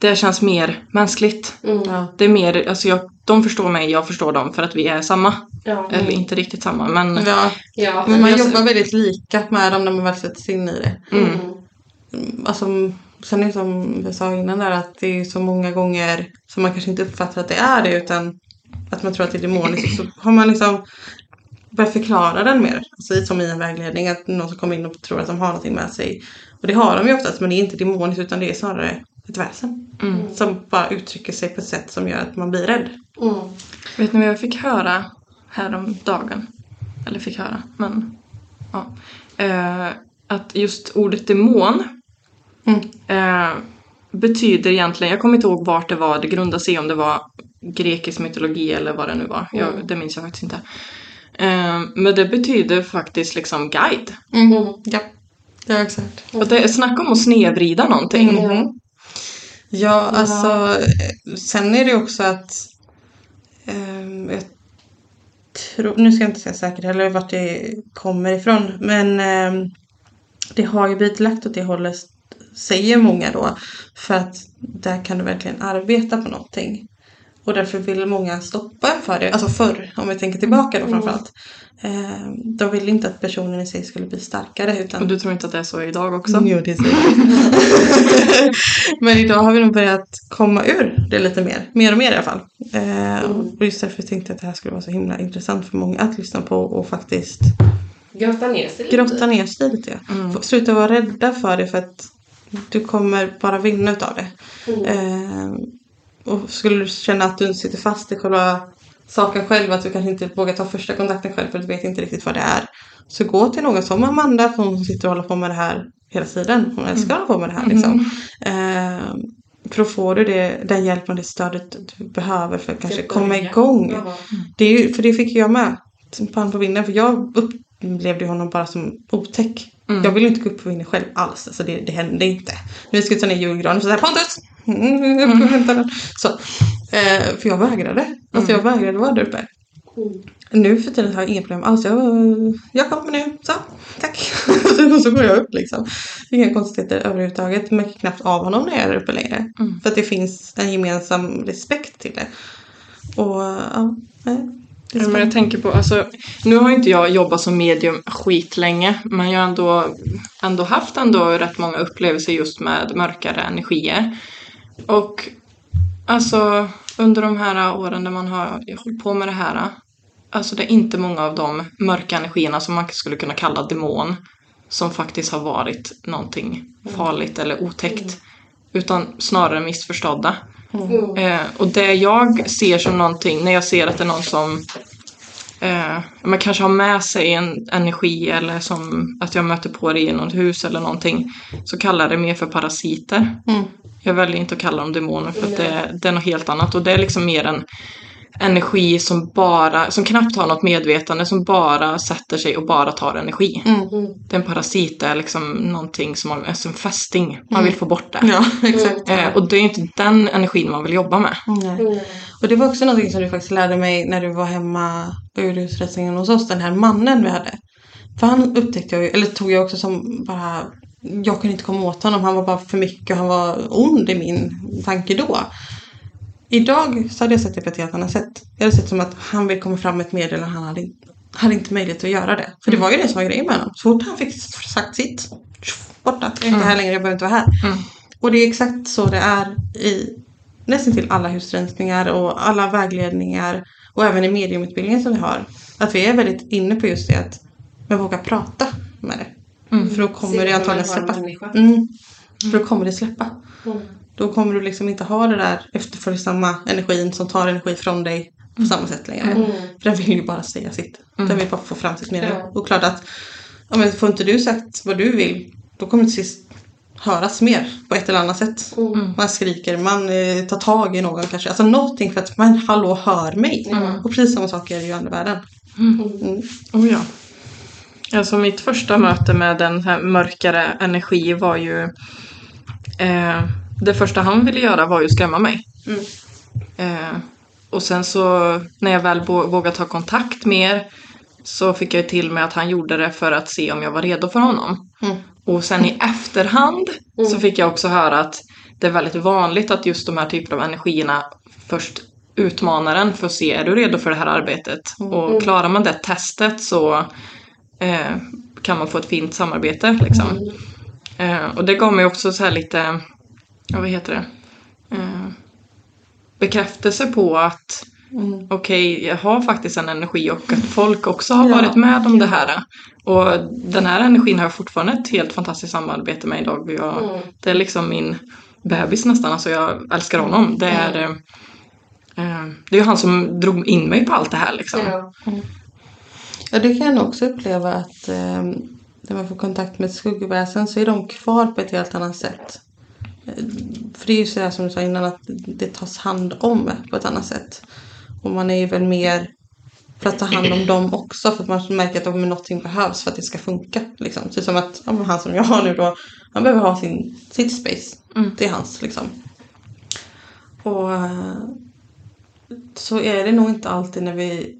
det känns mer mänskligt. Mm. Ja. Det är mer, alltså jag, de förstår mig, jag förstår dem för att vi är samma. Ja. Eller inte riktigt samma men Ja, Ja. men man jag- jobbar väldigt lika med dem när man väl sätter sig in i det. Mm. Mm, Alltså, sen är det som jag sa innan där att det är så många gånger som man kanske inte uppfattar att det är det utan att man tror att det är demoniskt. Så har man liksom börjat förklara den mer. Alltså som i en vägledning att någon som kommer in och tror att de har någonting med sig. Och det har de ju oftast men det är inte demoniskt utan det är snarare ett väsen. Som bara uttrycker sig på ett sätt som gör att man blir rädd. Mm. Vet ni vad jag fick höra häromdagen? Eller fick höra, men ja. Eh, att just ordet demon Mm. eh, betyder egentligen, jag kommer inte ihåg vart det var, det grundar sig om det var grekisk mytologi eller vad det nu var. Jag, det minns jag faktiskt inte. Eh, men det betyder faktiskt liksom guide. Mm. Ja, det är exakt. Och det, snacka om att snevrida någonting. Mhm. Ja, alltså eh, sen är det också att ehm, jag tror, nu ska jag inte säga säkert heller vart det kommer ifrån, men ehm, det har ju blivit lagt åt det hållet, säger många då, för att där kan du verkligen arbeta på någonting. Och därför vill många stoppa en för det, alltså förr, om vi tänker tillbaka då framförallt. Ehm, de ville inte att personen i sig skulle bli starkare utan Och du tror inte att det är så idag också? Jo, det är säkert. Men idag har vi nog börjat komma ur det lite mer. Mer och mer i alla fall. Eh, och just därför tänkte jag att det här skulle vara så himla intressant för många att lyssna på och faktiskt Grotta ner sig lite. grotta ner sig lite. Få- Sluta vara rädda för det för att du kommer bara vinna utav det. Eh, och skulle du känna att du sitter fast i själva saken själv, att du kanske inte vågar ta första kontakten själv för du vet inte riktigt vad det är. Så gå till någon som Amanda, för hon sitter och håller på med det här hela tiden. Hon älskar att hålla på med det här liksom. Eh, för då får du det, den hjälpen och det stödet du behöver för att kanske komma igång. Jaha. Det är ju, för det fick jag med. Fan på vinden. För jag upplevde honom bara som otäck. Jag ville inte gå upp på vinden själv alls. Alltså det, det hände inte. Nu ska vi ta ner julgranen. Så såhär Pontus! Mm, och hämta den. Så, eh, för jag vägrade. Alltså jag vägrade vara där uppe. Nu för tiden har jag inga problem alls. Jag, jag kommer nu. Så, tack. och så går jag upp liksom. Inga konstigheter överhuvudtaget. Märker knappt av honom när jag är där uppe längre. För att det finns en gemensam respekt till det. Och ja. Det är Ja, men jag tänker på, alltså, nu har inte jag jobbat som medium skitlänge, men jag har ändå, ändå haft ändå rätt många upplevelser just med mörkare energier. Och alltså under de här åren där man har hållit på med det här, alltså det är inte många av de mörka energierna som man skulle kunna kalla demon som faktiskt har varit någonting farligt eller otäckt. Utan snarare missförstådda. Eh, och det jag ser som någonting, när jag ser att det är någon som eh, man kanske har med sig en energi eller som att jag möter på det i något hus eller någonting, så kallar jag det mer för parasiter. Mm. Jag väljer inte att kalla dem demoner för att det, det är något helt annat och det är liksom mer en energi som bara, som knappt har något medvetande, som bara sätter sig och bara tar energi. Mm. Det är en parasit, det är liksom någonting som har, alltså en fästing, man vill få bort det. Ja, exakt. Eh, och det är inte den energin man vill jobba med. Nej. Och det var också någonting som du faktiskt lärde mig när du var hemma och gjorde husrensningen hos oss. Den här mannen vi hade. För han upptäckte jag ju, eller tog jag också som bara, jag kunde inte komma åt honom. Han var bara för mycket, han var ond i min tanke då. Idag så hade jag sett det på ett helt annat sätt. Jag hade sett som att han vill komma fram med ett medel och han hade, hade inte möjlighet att göra det. För det var ju det som var grejen med honom. Så fort han fick sagt sitt, borta. Jag är inte här längre, jag behöver inte vara här. Och det är exakt så det är i nästan till alla husrensningar och alla vägledningar och även i mediumutbildningen som vi har. Att vi är väldigt inne på just det att man vågar prata med det. För då kommer det antagligen släppa. Mm. För då kommer det släppa. Mm. Då kommer du liksom inte ha det där efterföljsamma energin som tar energi från dig på samma sätt längre. För den vill ju bara säga sitt. Den vill bara få fram sitt meddelande. Ja. Och klart att ja, men får inte du sagt vad du vill då kommer det till sist höras mer på ett eller annat sätt. Man skriker, man eh, tar tag i någon kanske. Alltså någonting för att man hallå hör mig. Och precis samma sak är det ju i andra världen. Mm. Oh ja. Alltså mitt första möte med den här mörkare energi var ju... Eh, det första han ville göra var ju att skrämma mig. Eh, och sen så när jag väl vå- vågade ta kontakt mer så fick jag till mig att han gjorde det för att se om jag var redo för honom. Mm. Och sen i efterhand så fick jag också höra att det är väldigt vanligt att just de här typerna av energierna först utmanar en för att se, är du redo för det här arbetet? Och klarar man det testet så eh, kan man få ett fint samarbete. Liksom. Eh, och det gav mig också så här lite, ja, vad heter det? Eh, bekräftelse på att Mm. okej, jag har faktiskt en energi och att folk också har Ja, varit med om det här. Och den här energin har jag fortfarande ett helt fantastiskt samarbete med idag. Jag, Mm. Det är liksom min bebis nästan, alltså jag älskar honom. Det är, eh, eh, det är ju han som drog in mig på allt det här liksom. Ja. Ja, det kan jag också uppleva att eh, när man får kontakt med ett skuggväsen så är de kvar på ett helt annat sätt. För det är ju så här som du sa innan att det tas hand om på ett annat sätt. Och man är ju väl mer för att ta hand om dem också för att man märker att om någonting behövs för att det ska funka. Liksom. Så som att ja, han som jag har nu då, han behöver ha sin, sitt space. Mm. Det är hans liksom. Och eh, så är det nog inte alltid när vi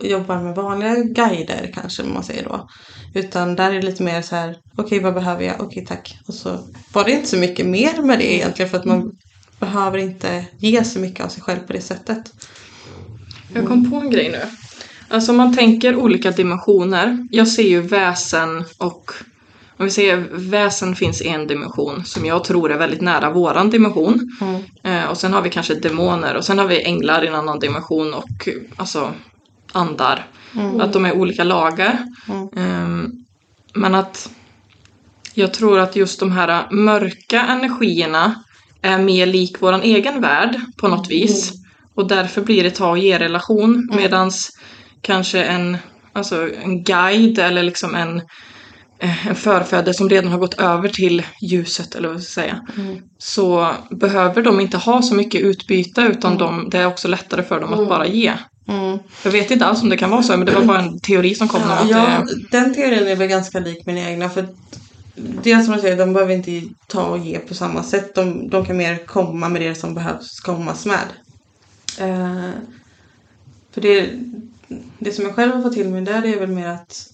jobbar med vanliga guider kanske man säger då. Utan där är det lite mer så här, okej vad behöver jag? Okej tack. Och så var det inte så mycket mer med det egentligen för att man behöver inte ge så mycket av sig själv på det sättet. Jag kom på en grej nu. Alltså om man tänker olika dimensioner. Jag ser ju väsen och om vi säger väsen finns i en dimension som jag tror är väldigt nära våran dimension. Mm. Eh, och sen har vi kanske demoner och sen har vi änglar i en annan dimension och alltså andar. Att de är olika lager. Ehm, men att jag tror att just de här mörka energierna är mer lik våran egen värld på något vis. Och därför blir det ta och ge relation. Medans kanske en, alltså en guide eller liksom en, eh, en förfäder som redan har gått över till ljuset eller vad ska jag säga. Så behöver de inte ha så mycket utbyte utan de, det är också lättare för dem att bara ge. Mm. Jag vet inte alls om det kan vara så men det var bara en teori som kom. Att Ja, det, den teorin är väl ganska lik min egna. För det som jag säger, de behöver inte ta och ge på samma sätt. De, de kan mer komma med det som behövs kommas med. Eh, för det, det som jag själv har fått till mig där det är väl mer att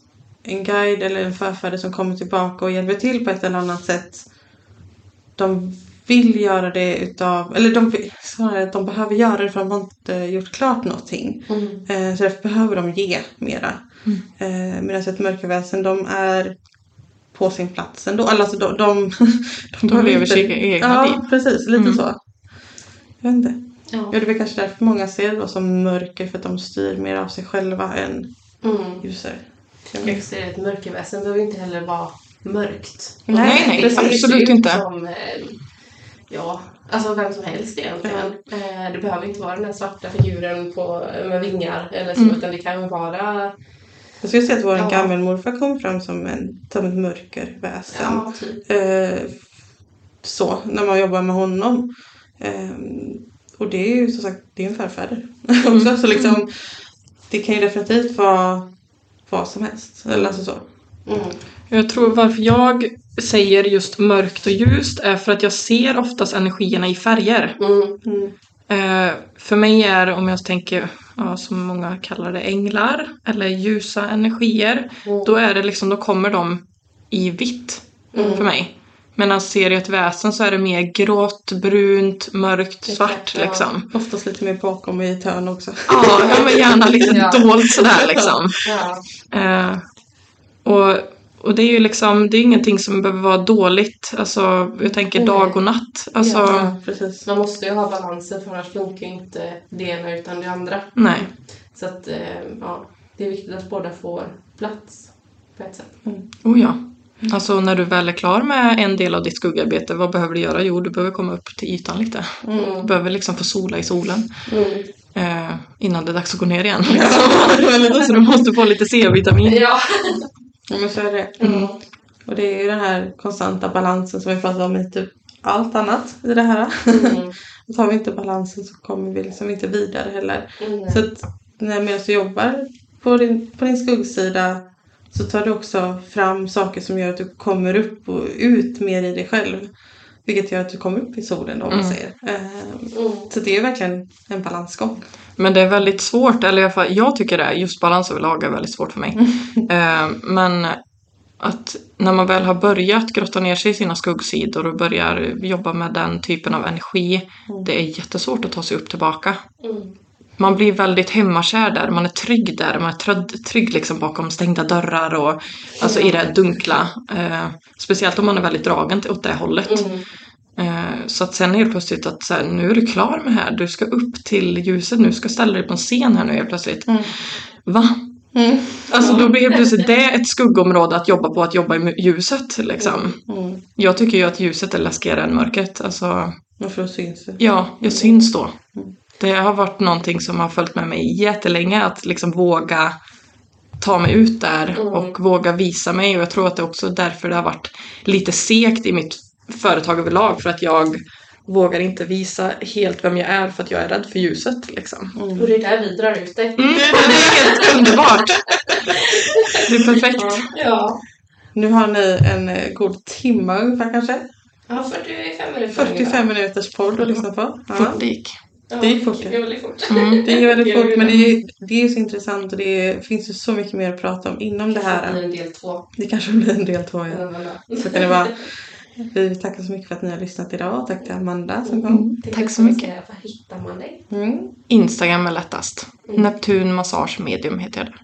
en guide eller en förfäder som kommer tillbaka och hjälper till på ett eller annat sätt. De vill göra det utav, eller de, snarare att de behöver göra det för att de inte gjort klart någonting. Eh, så därför behöver de ge mera. Eh, Medan ett mörkerväsen, de är på sin plats ändå. Alltså de, de, de, De lever sitt egna ja, liv. precis. Lite Mm. så. Jag vet inte. Ja. Ja, det är väl kanske därför många ser det då som mörker. För att de styr mer av sig själva än Mm. ljusare. Jag ser ett mörkerväsen behöver inte heller vara mörkt. Nej, nej, ju absolut inte. Som, eh, ja, alltså vem som helst egentligen. Eh, Det behöver inte vara den här svarta figuren på, med vingar eller så, Mm. utan det kan ju vara Jag skulle säga att vår Ja. gammelmorfar kom fram som, en, som ett mörkerväsen. ja, typ. Eh, så, när man jobbar med honom. Eh, och det är ju som sagt, det är en förfäder också. Så liksom, det kan ju definitivt vara vad som helst. Eller alltså så. Mm. Jag tror varför jag säger just mörkt och ljust är för att jag ser oftast energierna i färger. Mm. Eh, för mig är, om jag tänker, ja, som många kallar det, änglar eller ljusa energier. Mm. Då är det liksom, då kommer de i vitt för mig. Medan ser jag ett väsen så är det mer grått, brunt, mörkt, Exakt, svart ja. liksom. Oftast lite mer bakom i ett hörn också. Ja, men gärna lite Ja. dolt sådär liksom. Ja. Eh, och, och det är ju liksom, det är ingenting som behöver vara dåligt. Alltså, jag tänker Nej. dag och natt. Alltså, Ja, precis. Man måste ju ha balansen för annars funkar ju inte det ena utan det andra. nej. Så att eh, ja, det är viktigt att båda får plats på ett sätt. Oh ja. Alltså när du väl är klar med en del av ditt skuggarbete, vad behöver du göra? Jo, du behöver komma upp till ytan lite. Du behöver liksom få sola i solen. Mm. Eh, innan det är dags att gå ner igen. så du måste få lite C-vitamin. Ja. Ja, men så är det. Mm. Och det är ju den här konstanta balansen som vi pratar om i typ allt annat i det här. Mm. Och tar vi inte balansen så kommer vi liksom inte vidare heller. Mm. Så att när du jobbar på din, på din skuggsida så tar du också fram saker som gör att du kommer upp och ut mer i dig själv. Vilket gör att du kommer upp i solen då, om man Mm. säger. Eh, Mm. Så det är verkligen en balansgång. Men det är väldigt svårt, eller i alla fall jag tycker det, är, just balans överlag är väldigt svårt för mig. eh, men att när man väl har börjat grotta ner sig i sina skuggsidor och börjar jobba med den typen av energi, det är jättesvårt att ta sig upp tillbaka. Mm. man blir väldigt hemmakär där, man är trygg där, man är trygg, trygg liksom bakom stängda dörrar och alltså i det dunkla. Eh, speciellt om man är väldigt dragen åt det hållet. Mm. Eh, så att sen helt plötsligt att så här, nu är du klar med det här, du ska upp till ljuset, nu ska ställa dig på en scen här nu helt plötsligt. Va? Mm. Alltså då blir helt plötsligt det ett skuggområde att jobba på, att jobba i ljuset liksom. Mm. Jag tycker ju att ljuset är läskigare än mörkret. Alltså, Varför syns det? ja, jag syns då. Det har varit någonting som har följt med mig jättelänge, att liksom våga ta mig ut där och våga visa mig. Och jag tror att det också är därför det har varit lite segt i mitt företag överlag, för att jag vågar inte visa helt vem jag är för att jag är rädd för ljuset. Liksom. Och det är där vi drar ut dig. Mm, det är helt underbart! Det är perfekt. Ja. Nu har ni en eh, god timme ungefär kanske? Ja, 45 minuter. 45 minuters podd att lyssna på. Ja. Fort det gick. Det gick fort, Det ja. gick väldigt fort. Mm. Det är väldigt fort men det är, det är ju så intressant och det finns ju så mycket mer att prata om inom det Det här. blir en del två. Det kanske blir en del två ja. Så kan det vara. Vi tackar så mycket för att ni har lyssnat idag. Tack till Amanda som kom. Tack så mycket. Var hittar man dig? Mm. Instagram är lättast. Neptun Massage Medium heter jag där.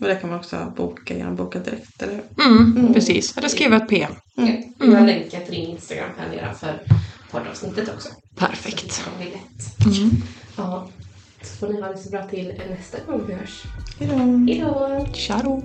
Och det kan man också boka genom Boka Direkt, eller hur? Mm, Precis. Eller skriva ett PM. Mm. Jag har länkat till din Instagram här nere för poddavsnittet också. Perfekt. Så det lätt. Mm. Ja. Så får ni ha det så bra till nästa gång vi hörs. Hejdå! Hejdå! Tja då.